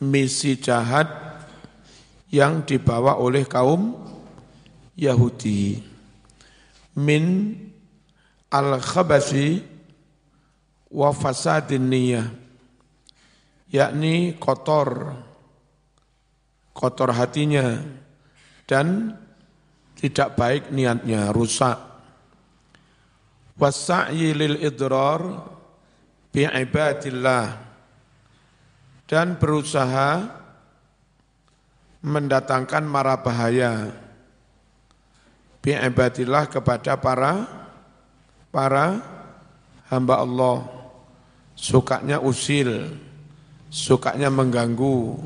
misi jahat yang dibawa oleh kaum Yahudi. Min al-khabasi wa fasadin niyah yakni kotor kotor hatinya dan tidak baik niatnya rusak. Wasa'yi lil idrar bi ibadillah dan berusaha mendatangkan mara bahaya. Bi ibadillah kepada para para hamba Allah. Sukanya usil, sukanya mengganggu,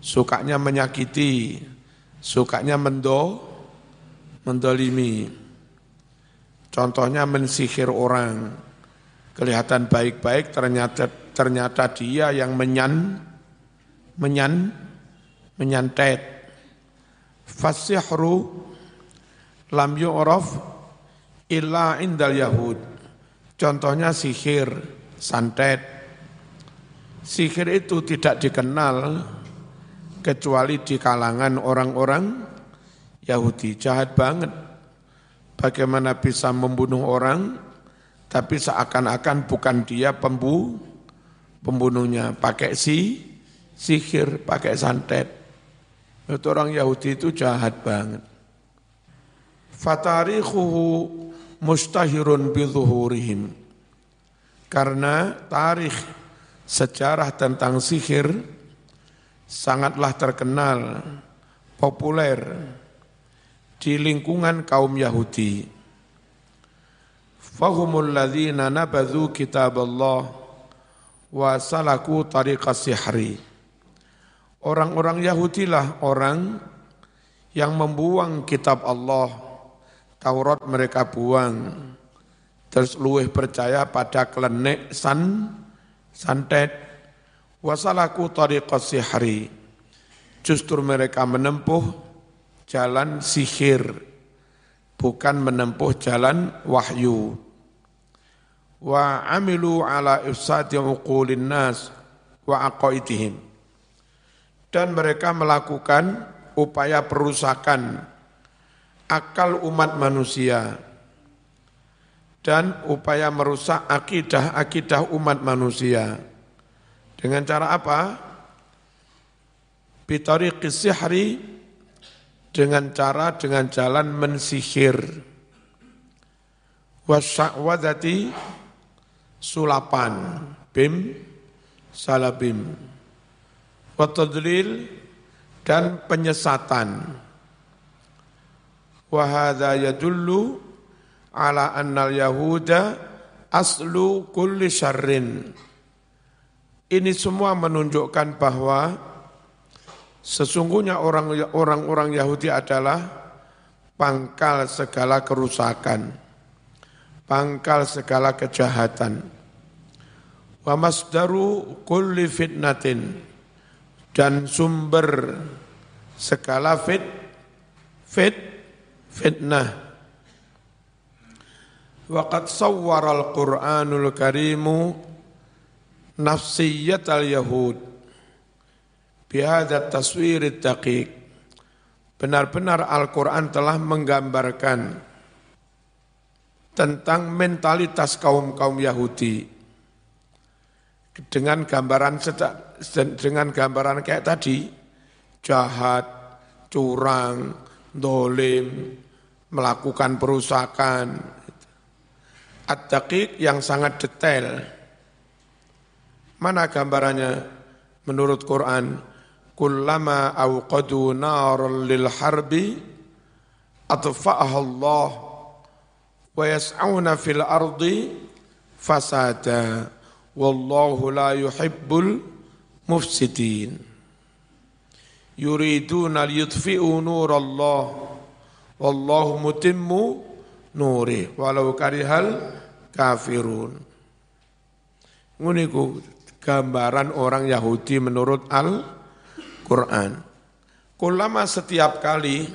sukanya menyakiti, sukanya mendo, mendolimi. Contohnya mensihir orang, kelihatan baik-baik ternyata ternyata dia yang menyan, menyan, menyantet. Fasihru lam yu'raf illa indal yahud. Contohnya sihir, santet. Sihir itu tidak dikenal kecuali di kalangan orang-orang Yahudi. Jahat banget. Bagaimana bisa membunuh orang, tapi seakan-akan bukan dia pembu, pembunuhnya. Pakai si, sihir, pakai santet. Itu orang Yahudi itu jahat banget. Fatarikhuhu mustahirun bizuhurihim karena tarikh sejarah tentang sihir sangatlah terkenal, populer di lingkungan kaum Yahudi. Fahumul ladzina nabadhu kitab Allah wa salaku tariqas sihri. Orang-orang Yahudi lah orang yang membuang kitab Allah, Taurat mereka buang, terus luweh percaya pada klenek san santet. Wasalaku tariqas sihri. Justru mereka menempuh jalan sihir bukan menempuh jalan wahyu wa amilu ala ifsadi uqulin nas wa aqaidihim dan mereka melakukan upaya perusakan akal umat manusia dan upaya merusak akidah-akidah umat manusia. Dengan cara apa? Bitariqis sihri dengan cara dengan jalan mensihir. Wasya'wadati sulapan, bim, salabim. Watadlil dan penyesatan. Wahada yadullu ala annal yahuda aslu kulli syarrin. Ini semua menunjukkan bahwa sesungguhnya orang-orang Yahudi adalah pangkal segala kerusakan, pangkal segala kejahatan. Wa masdaru kulli fitnatin. Dan sumber segala fit fit fitnah. Waqad sawwara al-Qur'anul Karimu nafsiyyat al-Yahud bihadha taswir daqiq. Benar-benar Al-Quran telah menggambarkan tentang mentalitas kaum-kaum Yahudi dengan gambaran dengan gambaran kayak tadi jahat, curang, dolim, melakukan perusakan, At-Daqiq yang sangat detail. Mana gambarannya menurut Quran? Kullama awqadu naran lil harbi Allah wa yas'auna fil ardi fasada wallahu la yuhibbul mufsidin yuriduna liyutfi'u Allah wallahu mutimmu nuri walau karihal kafirun. Nguniku gambaran orang Yahudi menurut Al-Quran. Kulama setiap kali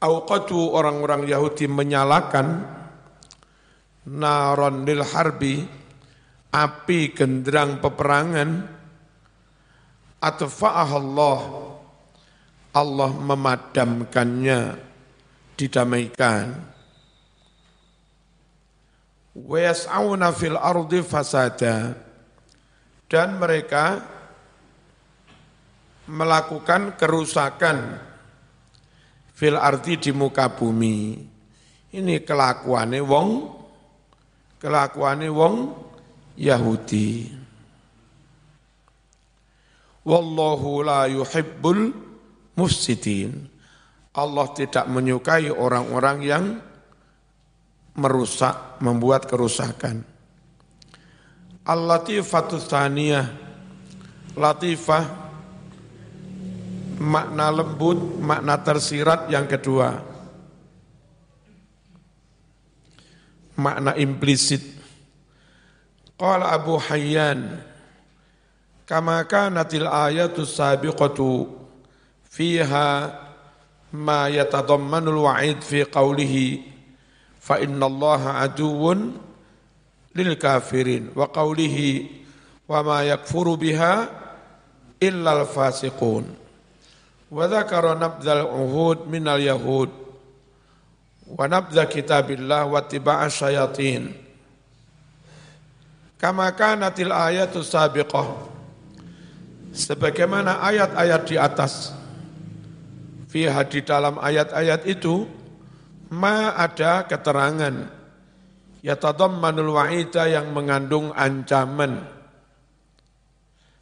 Auqatu orang-orang Yahudi menyalakan naron lil harbi api genderang peperangan. Atfa'ah Allah. Allah memadamkannya didamaikan. Wa fil ardi fasada. Dan mereka melakukan kerusakan fil ardi di muka bumi. Ini kelakuannya wong kelakuannya wong Yahudi Wallahu la yuhibbul mufsidin. Allah tidak menyukai orang-orang yang merusak, membuat kerusakan. Al-latifatu thaniyah, latifah, makna lembut, makna tersirat yang kedua. Makna implisit. قال أبو حيان كما كانت الآية السابقة فيها ما يتضمن الوعيد في قوله فإن الله عدو للكافرين وقوله وما يكفر بها إلا الفاسقون. وذكر نبذ العهود من اليهود ونبذ كتاب الله واتباع الشياطين. Kama kanatil ayatu sabiqah. Sebagaimana ayat-ayat di atas. Fiha di dalam ayat-ayat itu ma ada keterangan. Yatadammanul wa'ida yang mengandung ancaman.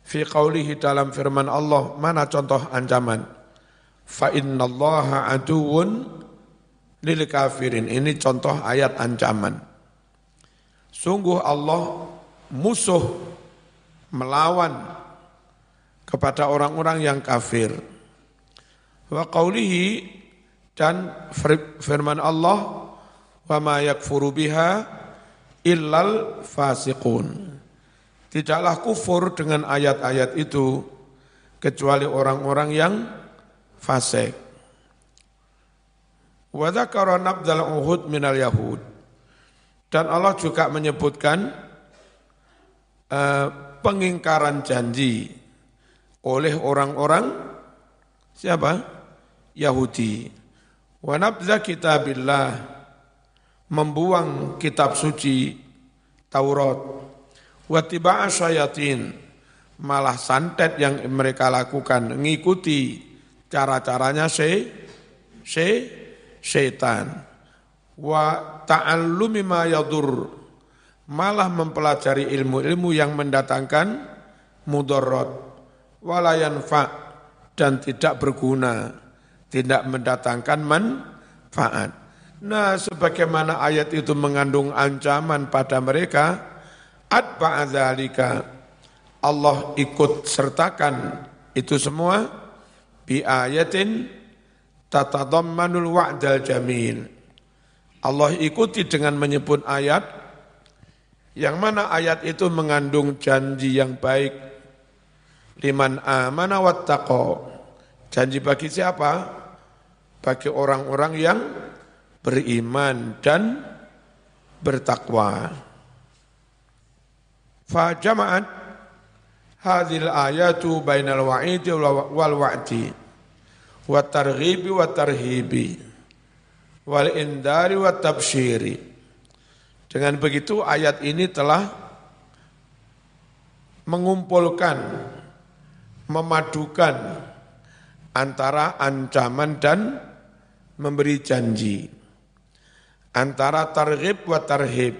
Fi qawlihi dalam firman Allah mana contoh ancaman? Fa innallaha aduwwun lil kafirin. Ini contoh ayat ancaman. Sungguh Allah musuh melawan kepada orang-orang yang kafir. Wa qawlihi dan firman Allah wa ma yakfuru biha illal fasiqun. Tidaklah kufur dengan ayat-ayat itu kecuali orang-orang yang fasik. Wa dzakara nabdal uhud minal yahud. Dan Allah juga menyebutkan uh, pengingkaran janji oleh orang-orang siapa? Yahudi. Wa nabza kitabillah membuang kitab suci Taurat. Wa tiba'a malah santet yang mereka lakukan mengikuti cara-caranya se se setan. Wa ta'allumi ma yadur malah mempelajari ilmu-ilmu yang mendatangkan mudarat walayan fa dan tidak berguna, tidak mendatangkan manfaat. Nah, sebagaimana ayat itu mengandung ancaman pada mereka, Allah ikut sertakan itu semua bi ayatin tatadammanul wa'dal jamil. Allah ikuti dengan menyebut ayat yang mana ayat itu mengandung janji yang baik liman amana wattaqo. Janji bagi siapa? Bagi orang-orang yang beriman dan bertakwa. Fa jama'at hadhil ayatu bainal wa'idi wal wa'di wa targhibi wa tarhibi wal indari wa tabsyiri. Dengan begitu ayat ini telah mengumpulkan memadukan antara ancaman dan memberi janji. Antara targhib wa tarhib.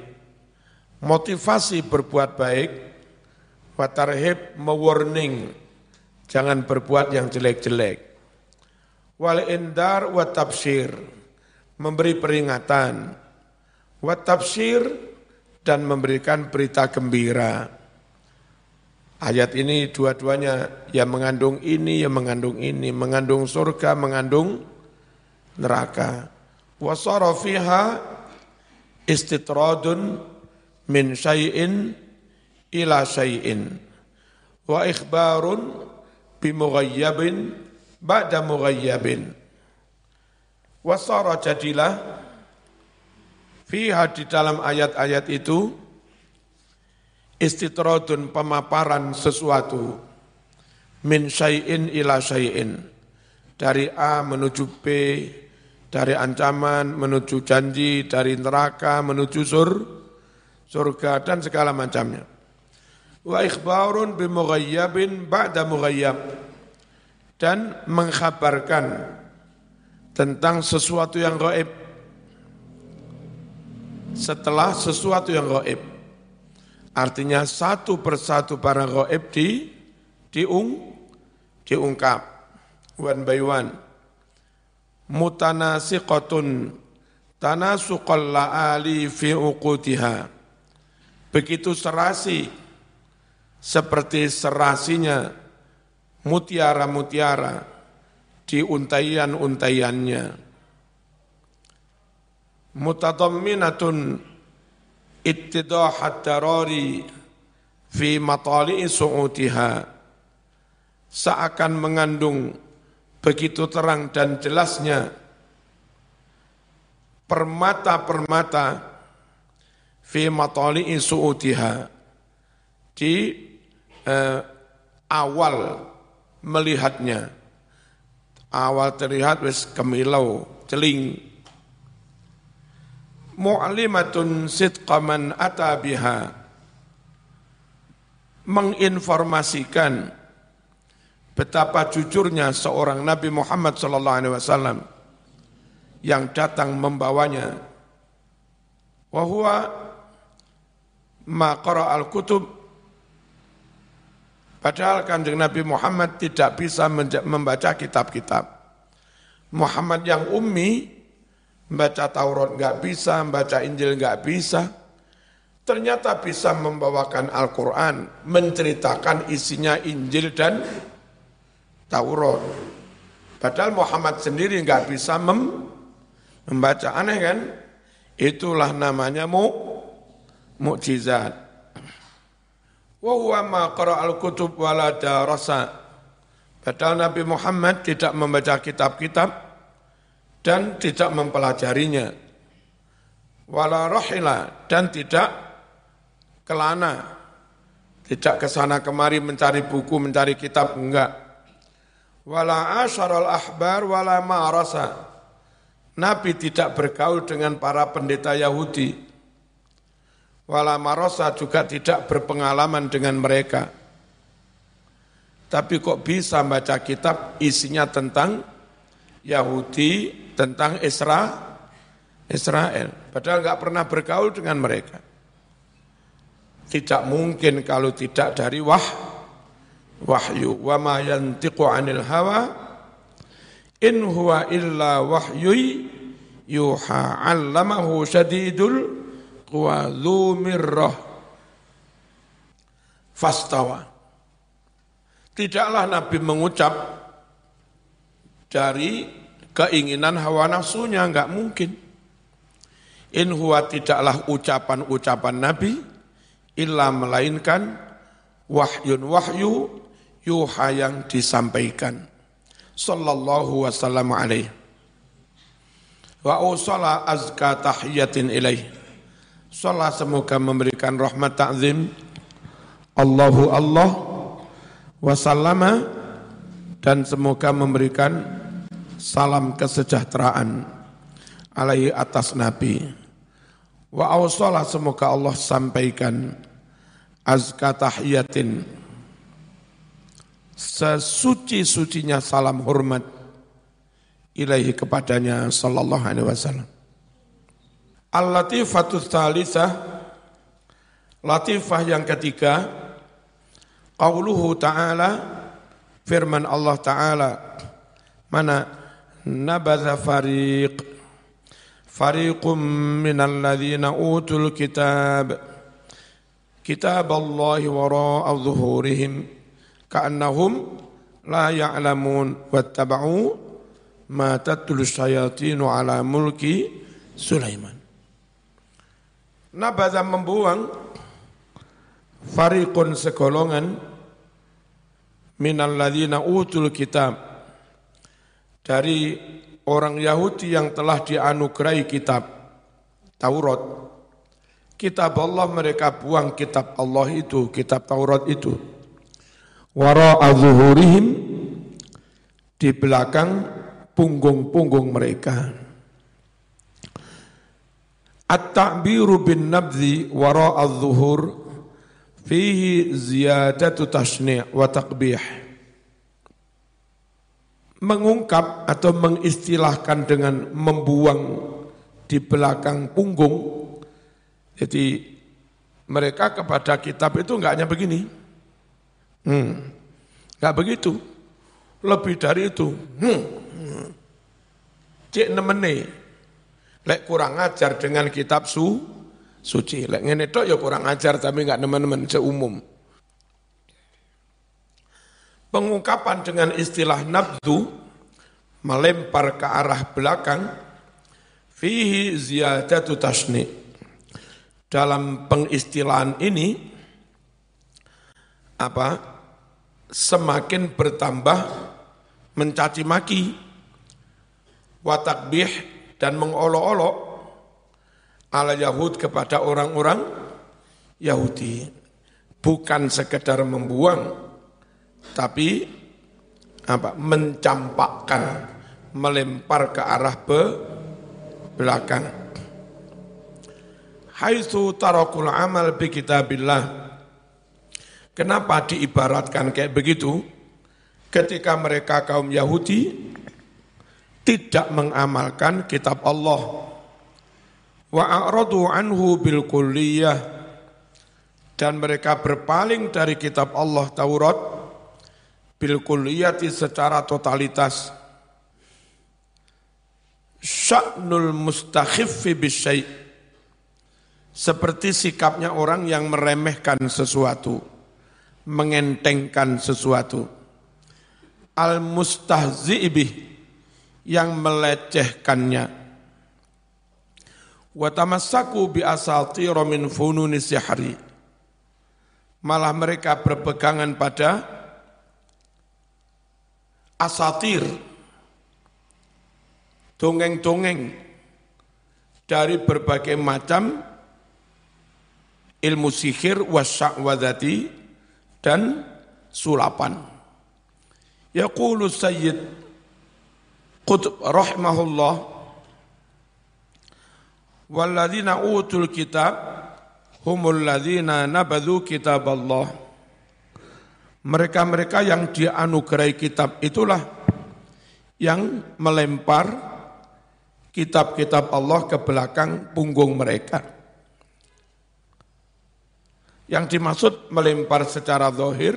Motivasi berbuat baik, wa tarhib mewarning, jangan berbuat yang jelek-jelek. Wal indar wa tafsir, memberi peringatan. Wa tafsir dan memberikan berita gembira Ayat ini dua-duanya yang mengandung ini, yang mengandung ini, mengandung surga, mengandung neraka. Wasara fiha istitradun min syai'in ila syai'in wa ikhbarun bimughayyabin ba'da mughayyabin. Wasara jadilah fiha di dalam ayat-ayat itu istitrodun pemaparan sesuatu min syai'in ila syai'in. Dari A menuju B dari ancaman menuju janji dari neraka menuju sur surga dan segala macamnya. Wa ikhbarun bi mughayyabin ba'da mughayyab. Dan mengkhabarkan tentang sesuatu yang gaib setelah sesuatu yang gaib. Artinya satu persatu para gaib di diung diungkap one by one. Mutanasiqatun tanasuqal la'ali fi uqutiha. Begitu serasi seperti serasinya mutiara-mutiara di untayan-untayannya mutadamminatun ittidahat darari fi matali'i su'utiha. Seakan mengandung begitu terang dan jelasnya permata-permata fi matali'i su'utiha. Di eh, awal melihatnya. Awal terlihat wis kemilau celing mu'limatun sidqa man ata biha. Menginformasikan betapa jujurnya seorang Nabi Muhammad sallallahu alaihi wasallam yang datang membawanya. Wa huwa ma al-kutub. Padahal kanjeng Nabi Muhammad tidak bisa membaca kitab-kitab. Muhammad yang ummi Membaca Taurat nggak bisa, membaca Injil nggak bisa. Ternyata bisa membawakan Al-Quran, menceritakan isinya Injil dan Taurat. Padahal Muhammad sendiri nggak bisa mem membaca. Aneh kan? Itulah namanya mu mukjizat. Wa huwa ma al-kutub wala darasa. Padahal Nabi Muhammad tidak membaca kitab-kitab, dan tidak mempelajarinya. Wala rohila dan tidak kelana, tidak ke sana kemari mencari buku, mencari kitab, enggak. Wala asyaral ahbar wala ma'arasa. Nabi tidak bergaul dengan para pendeta Yahudi. Wala marasa juga tidak berpengalaman dengan mereka. Tapi kok bisa baca kitab isinya tentang Yahudi tentang Isra, Israel. Padahal nggak pernah bergaul dengan mereka. Tidak mungkin kalau tidak dari wah, wahyu. Wa ma yantiqu anil hawa in huwa illa wahyu yuha 'allamahu syadidul quwa mirrah fastawa. Tidaklah Nabi mengucap dari keinginan hawa nafsunya, enggak mungkin. In huwa tidaklah ucapan-ucapan Nabi, illa melainkan wahyun wahyu yuha yang disampaikan. Sallallahu wasallam alaih. Wa usala azka tahiyatin ilaih. Salat semoga memberikan rahmat ta'zim. Allahu Allah wasallama dan semoga memberikan salam kesejahteraan alaihi atas Nabi. Wa awsalah semoga Allah sampaikan azka tahiyatin sesuci-sucinya salam hormat ilaihi kepadanya sallallahu alaihi wasallam. Al-latifatu thalithah latifah yang ketiga qauluhu ta'ala firman Allah Ta'ala mana nabadha fariq fariqum minal ladhina utul kitab kitab Allah wara'a zuhurihim ka'annahum la ya'lamun wattaba'u ma tatlu syayatinu ala mulki Sulaiman nabadha membuang fariqun segolongan minalladzina utul kitab dari orang Yahudi yang telah dianugerahi kitab Taurat kitab Allah mereka buang kitab Allah itu kitab Taurat itu wara'a zuhurihim di belakang punggung-punggung mereka. At-ta'biru bin nabzi wara'a zuhur fihi ziyadatu tashni' wa taqbih. Mengungkap atau mengistilahkan dengan membuang di belakang punggung. Jadi mereka kepada kitab itu enggak hanya begini. Hmm. Enggak begitu. Lebih dari itu. Hmm. Cik nemene. Lek kurang ajar dengan kitab su, suci. Lek ngene tok ya kurang ajar tapi enggak nemen-nemen seumum. Pengungkapan dengan istilah nabdu melempar ke arah belakang fihi ziyadatu tasni. Dalam pengistilahan ini apa semakin bertambah mencaci maki, watakbih dan mengolok-olok ala Yahud kepada orang-orang Yahudi. Bukan sekedar membuang, tapi apa mencampakkan, melempar ke arah be, belakang. Haitsu tarakul amal bi kitabillah Kenapa diibaratkan kayak begitu? Ketika mereka kaum Yahudi tidak mengamalkan kitab Allah. Wa a'radu anhu bil kulliyah dan mereka berpaling dari kitab Allah Taurat bil kulliyati secara totalitas. Sya'nul mustakhiffi bisyai' seperti sikapnya orang yang meremehkan sesuatu mengentengkan sesuatu. Al-mustahzi'bih yang melecehkannya. Wa tamassaku bi asatira min fununi sihri. Malah mereka berpegangan pada asatir, dongeng-dongeng dari berbagai macam ilmu sihir wasya'wadati dan sulapan. Yaqulu Sayyid Qutb rahimahullah Walladzina utul kitab humul ladzina nabadhu kitab Allah. Mereka-mereka yang dianugerahi kitab itulah yang melempar kitab-kitab Allah ke belakang punggung mereka. Yang dimaksud melempar secara zahir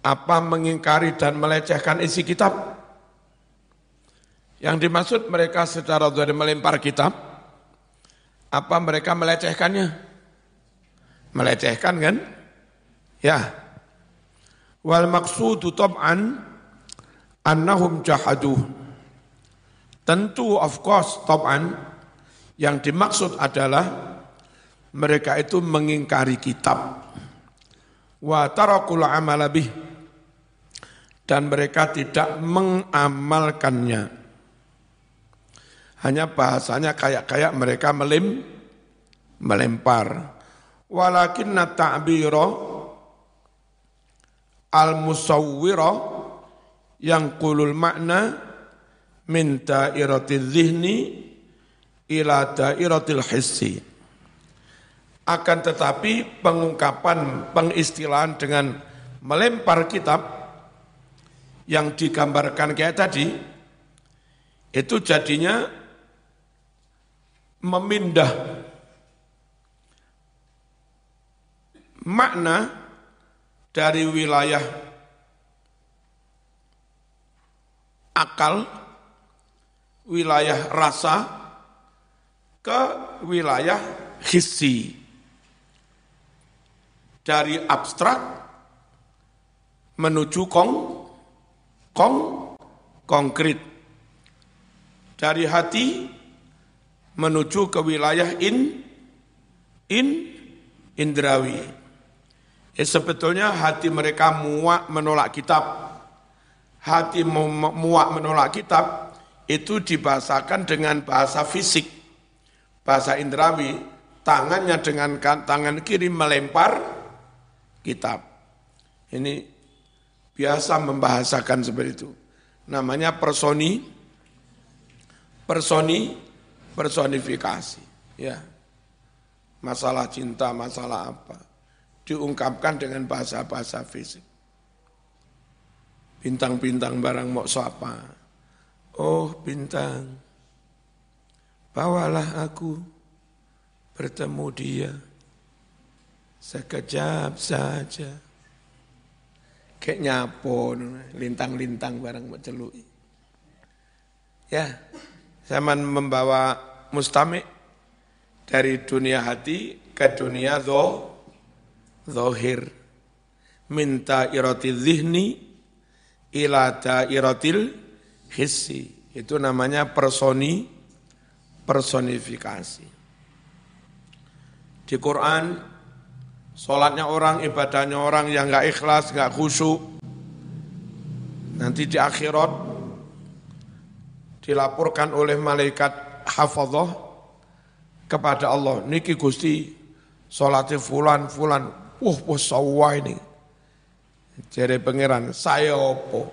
apa mengingkari dan melecehkan isi kitab. Yang dimaksud mereka secara zahir melempar kitab apa mereka melecehkannya? Melecehkan kan? Ya. Wal maksudu tab'an annahum jahadu. Tentu of course tab'an yang dimaksud adalah mereka itu mengingkari kitab. Wa tarakul amalabih dan mereka tidak mengamalkannya. Hanya bahasanya kayak-kayak mereka melim, melempar. Walakinna ta'biro al-musawwiro yang kulul makna min dairatil zihni ila dairatil hissi. Akan tetapi pengungkapan, pengistilahan dengan melempar kitab yang digambarkan kayak tadi, itu jadinya memindah makna dari wilayah akal, wilayah rasa, ke wilayah hissi dari abstrak menuju kong, kong, konkret. Dari hati menuju ke wilayah in, in, indrawi. Ya, sebetulnya hati mereka muak menolak kitab. Hati muak menolak kitab itu dibahasakan dengan bahasa fisik, bahasa indrawi. Tangannya dengan tangan kiri melempar kitab. Ini biasa membahasakan seperti itu. Namanya personi, personi, personifikasi. Ya, masalah cinta, masalah apa, diungkapkan dengan bahasa-bahasa fisik. Bintang-bintang barang mau apa? Oh bintang, bawalah aku bertemu dia sekejap saja. Kayak nyapo, lintang-lintang barang mau celui. Ya, zaman membawa mustamik dari dunia hati ke dunia zoh, zohir. Minta iroti zihni ila dairatil hissi. Itu namanya personi personifikasi. Di Quran Sholatnya orang, ibadahnya orang yang nggak ikhlas, nggak khusyuk. Nanti di akhirat dilaporkan oleh malaikat hafadhah kepada Allah. Niki Gusti, sholatnya fulan, fulan. Wah, sawah ini. Jadi pangeran, saya opo.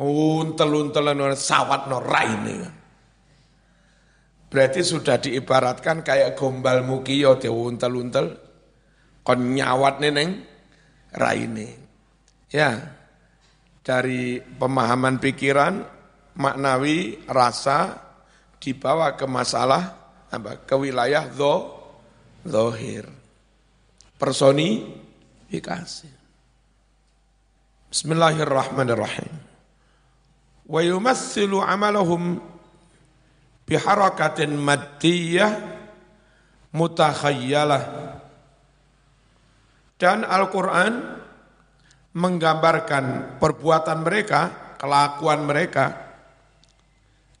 Untel-untelan sawat no raine. Berarti sudah diibaratkan kayak gombal mukiyo dia untel-untel. Kon nyawat neneng raine. Ya, dari pemahaman pikiran, maknawi, rasa, dibawa ke masalah, apa, ke wilayah zo, zohir. Personifikasi. Bismillahirrahmanirrahim. Wa yumassilu amalahum biharakatin maddiyah mutakhayyalah. Dan Al-Quran menggambarkan perbuatan mereka, kelakuan mereka,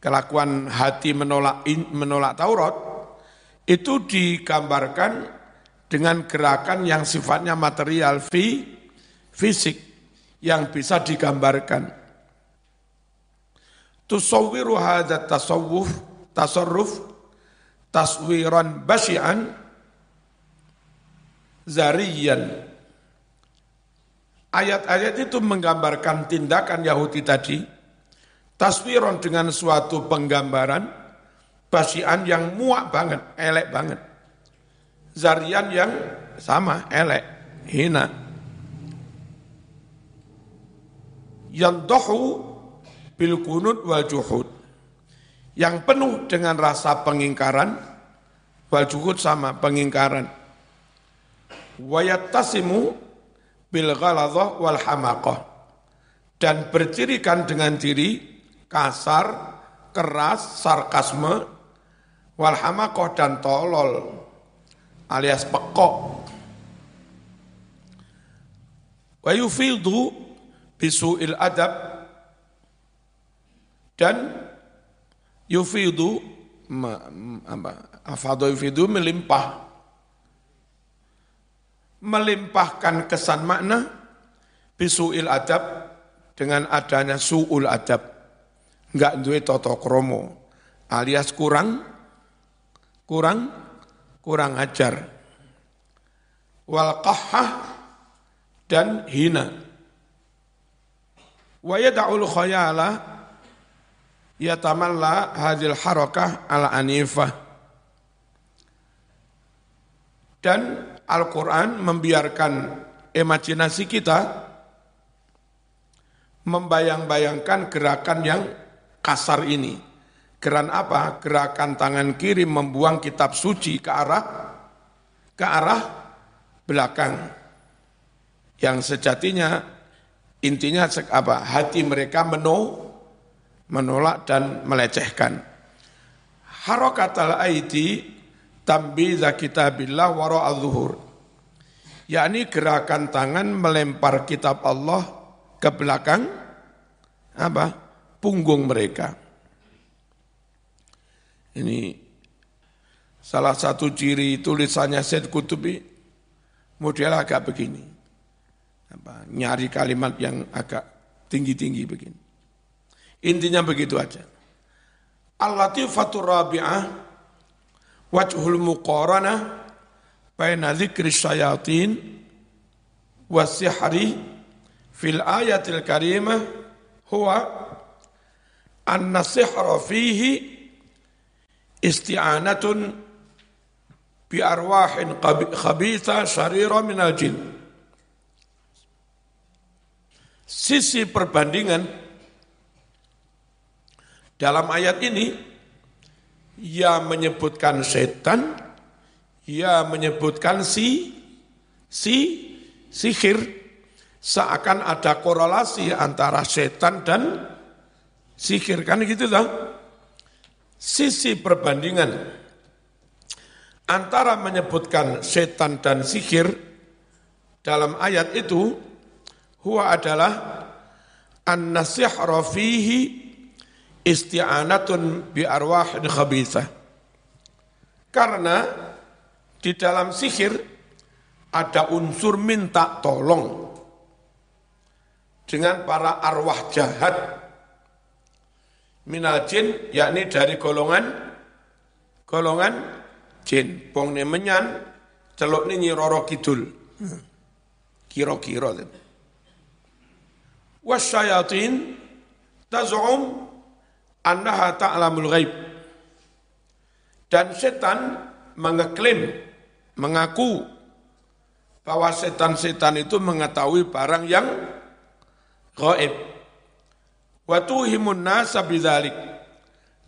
kelakuan hati menolak menolak Taurat, itu digambarkan dengan gerakan yang sifatnya material, fi, fisik yang bisa digambarkan. Tusawwiru hadha tasawuf, tasarruf, taswiran basyian, zariyan. Ayat-ayat itu menggambarkan tindakan Yahudi tadi, taswiron dengan suatu penggambaran, basian yang muak banget, elek banget. Zarian yang sama, elek, hina. yang dohu bil kunut wal juhud. Yang penuh dengan rasa pengingkaran, wal juhud sama pengingkaran. Wayattasimu bil ghaladhah wal hamaqah. Dan bercirikan dengan diri kasar, keras, sarkasme, wal hamaqah dan tolol alias pekok. Wa yufildu bisu'il adab. Dan yufidu apa afadu yufidu melimpah. Melimpahkan kesan makna bisu'il adab dengan adanya su'ul adab. Enggak duwe toto kromo alias kurang kurang kurang ajar. Wal dan hina. Wa yad'ul khayala yatamalla hadil harakah ala anifah. Dan Al-Quran membiarkan imajinasi kita membayang-bayangkan gerakan yang kasar ini. Gerakan apa? Gerakan tangan kiri membuang kitab suci ke arah ke arah belakang. Yang sejatinya Intinya apa? Hati mereka meno, menolak dan melecehkan. Harokat al-aidi tambiza kitabillah wara al-zuhur. Yakni gerakan tangan melempar kitab Allah ke belakang apa? punggung mereka. Ini salah satu ciri tulisannya Syed Kutubi model agak begini apa, nyari kalimat yang agak tinggi-tinggi begini. Intinya begitu aja. Al-latifatur rabi'ah wajhul muqaranah baina dzikri syayatin wasihri fil ayatil karimah huwa anna sihra fihi isti'anatun bi arwahin khabitha syarira minal jin. Sisi perbandingan dalam ayat ini ia menyebutkan setan, ia menyebutkan si si sihir seakan ada korelasi antara setan dan sihir kan gitu toh. Sisi perbandingan antara menyebutkan setan dan sihir dalam ayat itu huwa adalah an-nasihra fihi isti'anatun bi arwahin khabithah. Karena di dalam sihir ada unsur minta tolong dengan para arwah jahat minal jin yakni dari golongan golongan jin. Bong ne menyan celuk ni nyiroro kidul. Kira-kira wasyayatin taz'um annaha ta'lamul ghaib. Dan setan mengeklaim mengaku bahwa setan-setan itu mengetahui barang yang gaib Watuhimun nasa bidzalik.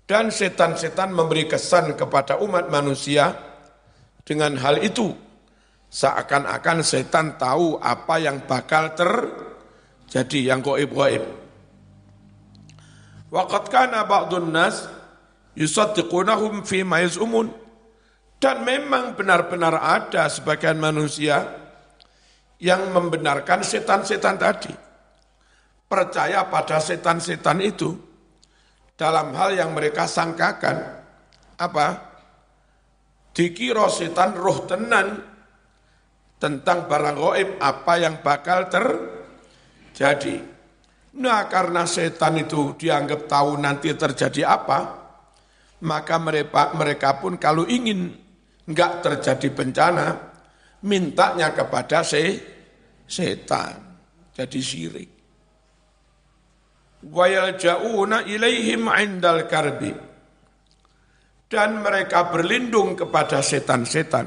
Dan setan-setan memberi kesan kepada umat manusia dengan hal itu. Seakan-akan setan tahu apa yang bakal terjadi yang goib-goib. Kana ba'dun nas yusaddiqunahum fi ma. Dan memang benar-benar ada sebagian manusia yang membenarkan setan-setan tadi percaya pada setan-setan itu dalam hal yang mereka sangkakan apa dikira setan roh tenan tentang barang goib apa yang bakal terjadi. Nah karena setan itu dianggap tahu nanti terjadi apa, maka mereka, mereka pun kalau ingin nggak terjadi bencana, mintanya kepada se, setan. Jadi syirik wa yalja'una ilaihim indal karbi. Dan mereka berlindung kepada setan-setan.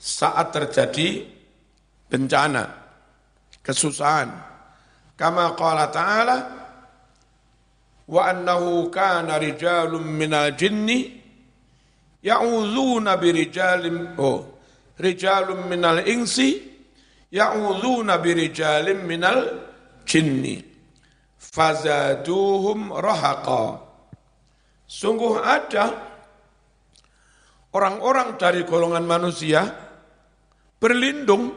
Saat terjadi bencana kesusahan. Kama qala ta'ala wa annahu kana rijalun minal jinni ya'udzuuna birijalin oh rijalun minal insi ya'udzuuna birijalin minal jinni fazaduhum rahaqa. Sungguh ada orang-orang dari golongan manusia berlindung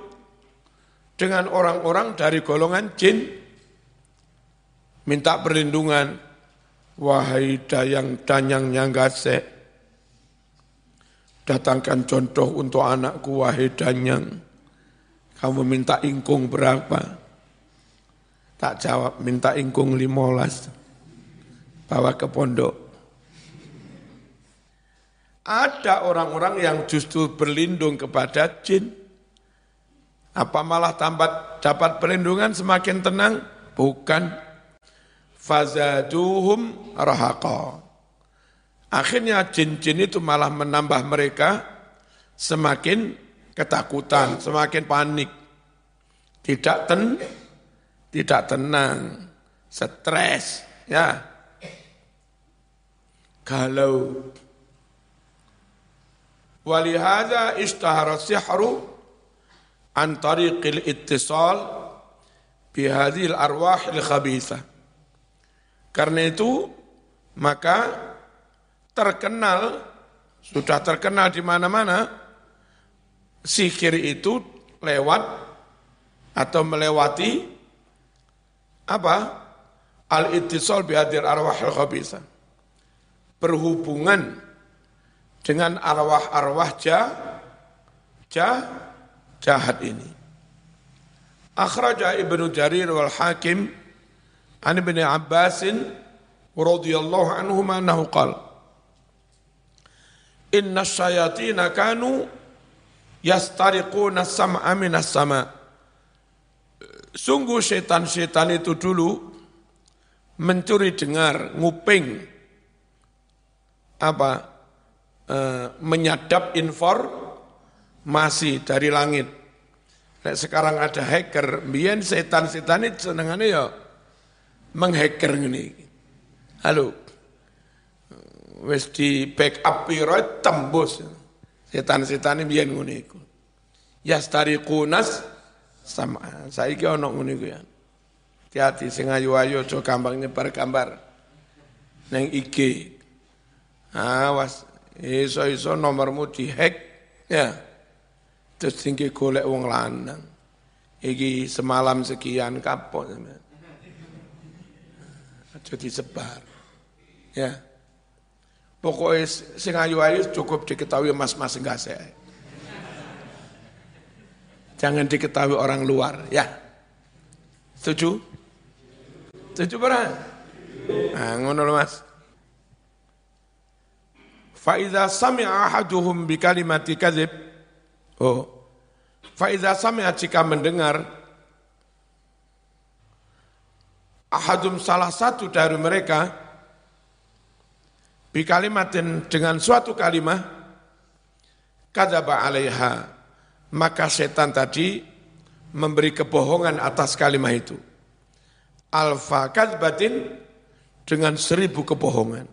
dengan orang-orang dari golongan jin. Minta perlindungan wahai dayang danyang nyanggase datangkan contoh untuk anakku wahai danyang. Kamu minta ingkung berapa Tak jawab, minta ingkung limolas. Bawa ke pondok. Ada orang-orang yang justru berlindung kepada jin. Apa malah tambat dapat perlindungan semakin tenang? Bukan. Fazaduhum rahaqa. Akhirnya jin-jin itu malah menambah mereka semakin ketakutan, semakin panik. Tidak ten, tidak tenang, stres, ya. Kalau walihada istahara sihru an tariqil ittisal bihadil arwah al khabithah. Karena itu maka terkenal sudah terkenal di mana-mana sihir itu lewat atau melewati apa? Al-ittisal bihadir arwah al-khabisa. Berhubungan dengan arwah-arwah jah, jah, jahat ini. Akhraja Ibnu Jarir wal Hakim an Ibnu Abbasin radhiyallahu anhu annahu qala Inna syayatina kanu yastariquna sam'a minas sama' Sungguh setan-setan itu dulu mencuri dengar, nguping, apa, e, menyadap informasi dari langit. Nah, sekarang ada hacker, biar setan-setan itu senengannya ya menghacker ini. Halo, wis di backup piro tembus. Setan-setan ini biar ngono iku. Yastariqunas sama saiki ana ngono iku ya. Hati-hati sing ayu-ayu aja gampang nyebar gambar. Neng IG. Awas, iso-iso nomormu dihack ya. Terus tinggi golek wong lanang. Iki semalam sekian kapok. Aja disebar. Ya. Pokoknya sing ayu-ayu cukup diketahui mas-mas enggak saya. Jangan diketahui orang luar, ya. Setuju? Setuju para? Nah, ngono Mas. Faiza sami'a ahaduhum bi kalimati kadzib. Oh. Faiza sami'a jika mendengar ahadum salah satu dari mereka bi kalimatin dengan suatu kalimat kadzaba 'alaiha maka setan tadi memberi kebohongan atas kalimat itu. Alfa kadbatin dengan seribu kebohongan.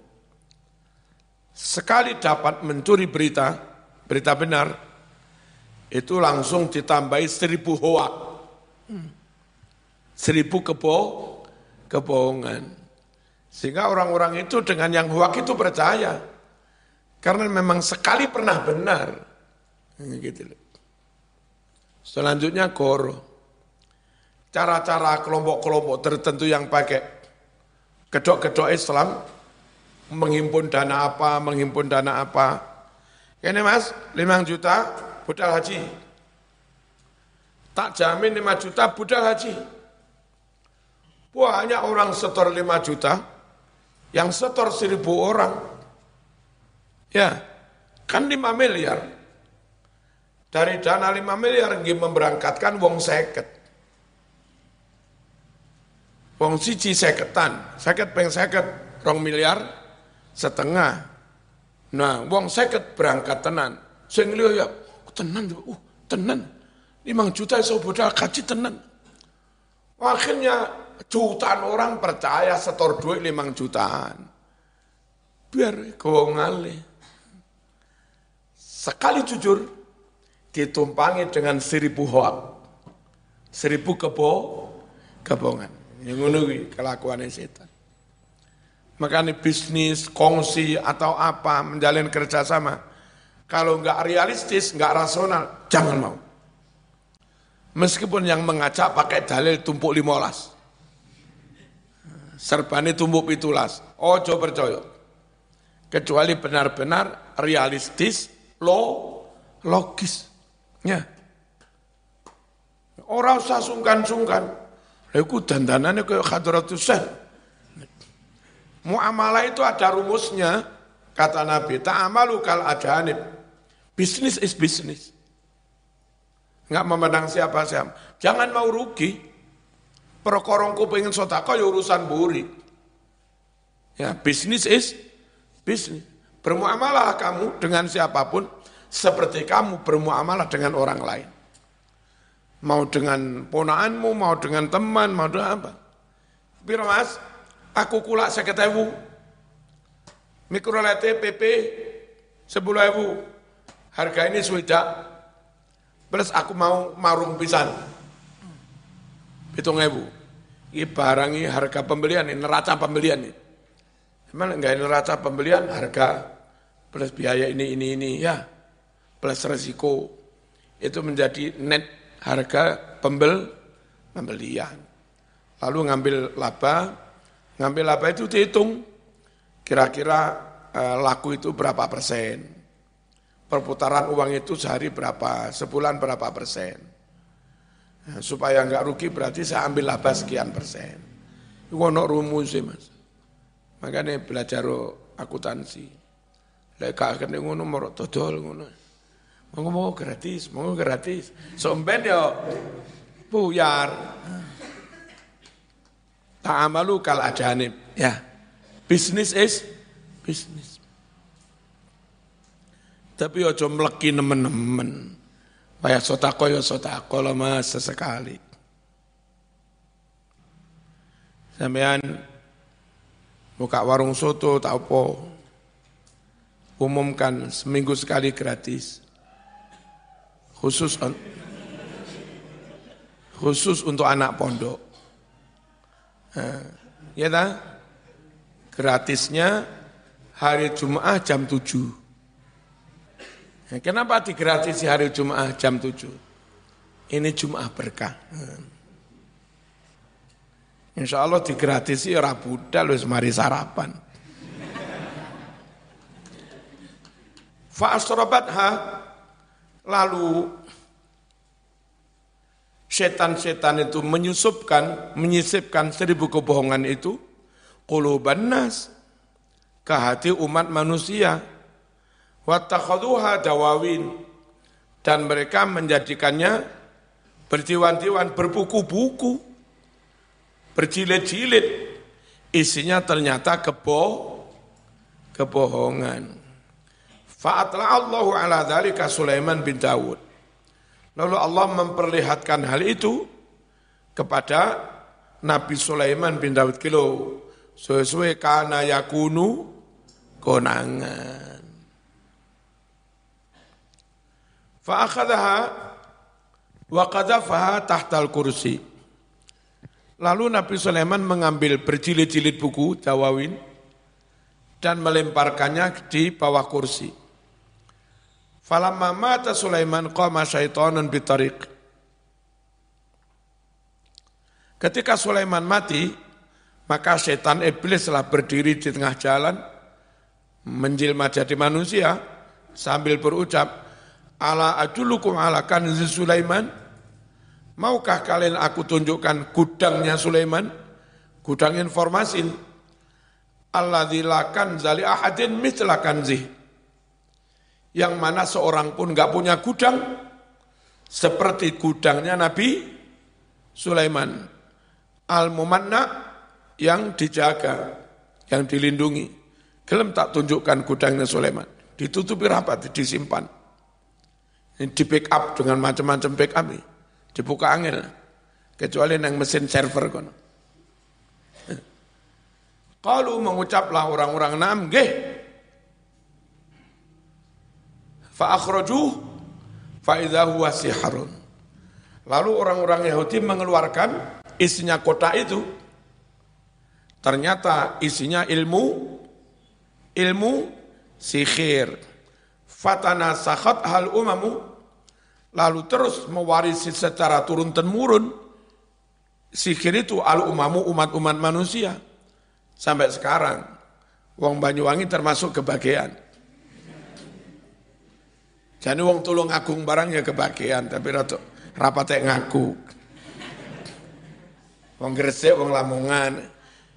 Sekali dapat mencuri berita, berita benar, itu langsung ditambahi seribu hoak. Seribu kebo, kebohongan. Sehingga orang-orang itu dengan yang hoak itu percaya. Karena memang sekali pernah benar. Gitu loh. Selanjutnya goro. Cara-cara kelompok-kelompok tertentu yang pakai kedok-kedok Islam, menghimpun dana apa, menghimpun dana apa. Ini mas, 5 juta budal haji. Tak jamin 5 juta budal haji. Banyak orang setor 5 juta, yang setor 1000 orang. Ya, kan 5 miliar. Dari dana 5 miliar nggih memberangkatkan wong seket. Wong siji seketan, seket peng seket, rong miliar setengah. Nah, wong seket berangkat tenan. Sing liya ya, tenan, uh, tenan. 5 juta iso bodal kaji tenan. Akhirnya jutaan orang percaya setor duit 5 jutaan. Biar kau ngalih. Sekali jujur, ditumpangi dengan seribu hoak, seribu kebo, kebohongan. Yang menunggu kelakuan setan. Makanya bisnis, kongsi atau apa, menjalin kerjasama. Kalau nggak realistis, nggak rasional, jangan mau. Meskipun yang mengajak pakai dalil tumpuk limolas. Serbani tumpuk pitulas. Ojo percaya. Kecuali benar-benar realistis, lo, logis. Ya. Orang usah sungkan-sungkan. Iku dandanannya kayak khadratus Muamalah itu ada rumusnya, kata Nabi, ta'amalu kal ajanib. Bisnis is bisnis. Enggak memandang siapa-siapa. Jangan mau rugi. Perkorongku pengen sotako ya urusan buri. Ya, bisnis is bisnis. Bermuamalah kamu dengan siapa pun, seperti kamu bermuamalah dengan orang lain. Mau dengan ponaanmu, mau dengan teman, mau dengan apa. Biro mas, aku kulak seketewu. Mikrolete PP sepuluh ewu. Harga ini sudah Plus aku mau marung pisan. Hitung ewu. Ini barang ini harga pembelian, ini neraca pembelian ini. Emang enggak neraca pembelian, harga plus biaya ini, ini, ini, ya plus resiko itu menjadi net harga pembel pembelian. Lalu ngambil laba, ngambil laba itu dihitung kira-kira eh, laku itu berapa persen. Perputaran uang itu sehari berapa, sebulan berapa persen. Nah, supaya nggak rugi berarti saya ambil laba sekian persen. Itu ono rumus sih mas. Makanya belajar akuntansi. Lek gak ngono merok dodol ngono. Mau mau gratis, mau gratis. Somben ya buyar. Ta'amalu kal ajanib. Ya. Bisnis is bisnis. Tapi ojo mleki nemen-nemen. Bayar sotako ya sotako lah mas sesekali. Sampean buka warung soto tak apa. Umumkan seminggu sekali gratis. Khusus khusus untuk anak pondok. Nah, ya tak? Gratisnya hari Jumat jam 7. Nah, kenapa digratisi hari Jumat jam 7? Ini Jumat berkah. Nah. Insya Allah digratisi ora budal wis mari sarapan. Fa ha lalu setan-setan itu menyusupkan, menyisipkan seribu kebohongan itu, quluban nas, ke hati umat manusia, watakhaduha dawawin, dan mereka menjadikannya bertiwan-tiwan, berbuku-buku, berjilid-jilid, isinya ternyata kebo, kebohongan. Fa'atla Allahu ala dhalika Sulaiman bin Dawud. Lalu Allah memperlihatkan hal itu kepada Nabi Sulaiman bin Daud Kilo. Sesuai kana yakunu konangan. Fa'akhadaha wa qadhafaha tahtal kursi. Lalu Nabi Sulaiman mengambil berjilid-jilid buku Dawawin dan melemparkannya di bawah kursi. Falamma mata Sulaiman qama syaitanun bitariq. Ketika Sulaiman mati, maka setan iblis telah berdiri di tengah jalan, menjelma jadi manusia, sambil berucap, Ala ajulukum ala kanzi Sulaiman, maukah kalian aku tunjukkan gudangnya Sulaiman, gudang informasi, Allah dilakan zali ahadin mitla kanzih yang mana seorang pun nggak punya gudang seperti gudangnya Nabi Sulaiman al-mumanna yang dijaga, yang dilindungi. Gelem tak tunjukkan gudangnya Sulaiman, ditutupi rapat, disimpan. Di backup dengan macam-macam backup ini, dibuka angin, kecuali yang mesin server kono. Kalau mengucaplah orang-orang nam, fa akhrajuh fa huwa. Lalu orang-orang Yahudi mengeluarkan isinya kota itu. Ternyata isinya ilmu ilmu sihir. Fatana sakhat hal umamu lalu terus mewarisi secara turun temurun sihir itu al umamu umat-umat manusia sampai sekarang wong Banyuwangi termasuk kebahagiaan jadi wong tulung agung barangnya kebahagiaan, tapi rata rapate ngaku. Wong Gresik, wong Lamongan.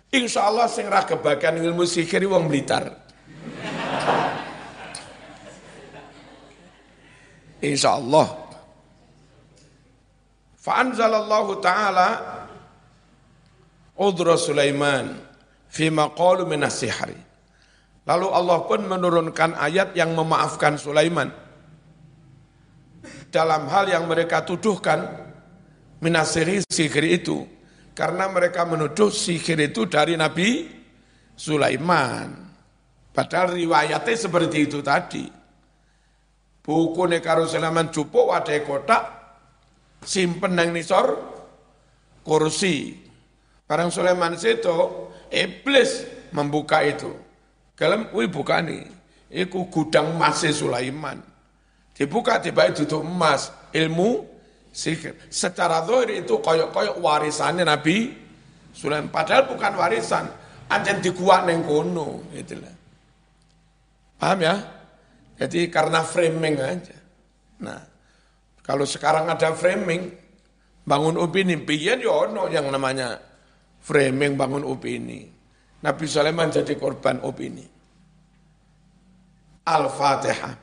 Insya Allah sing ra kebahagiaan ilmu sihir wong Blitar. Insya Allah. Fa'anzalallahu ta'ala udra Sulaiman fi maqalu minas sihri. Lalu Allah pun menurunkan ayat yang memaafkan Sulaiman dalam hal yang mereka tuduhkan minasiri sihir itu. Karena mereka menuduh sihir itu dari Nabi Sulaiman. Padahal riwayatnya seperti itu tadi. Buku karo Sulaiman cupuk wadai kotak simpen nang nisor kursi. Barang Sulaiman itu iblis membuka itu. Kalem, wih buka nih, itu gudang masih Sulaiman Dibuka tiba tutup emas, ilmu sihir. Secara zahir itu koyok-koyok warisannya Nabi Sulaiman. Padahal bukan warisan, anjen dikuat neng kono, itulah. Paham ya? Jadi karena framing aja. Nah, kalau sekarang ada framing, bangun opini, pian ya ono yang namanya framing bangun opini. Nabi Sulaiman jadi korban opini. Al-Fatihah.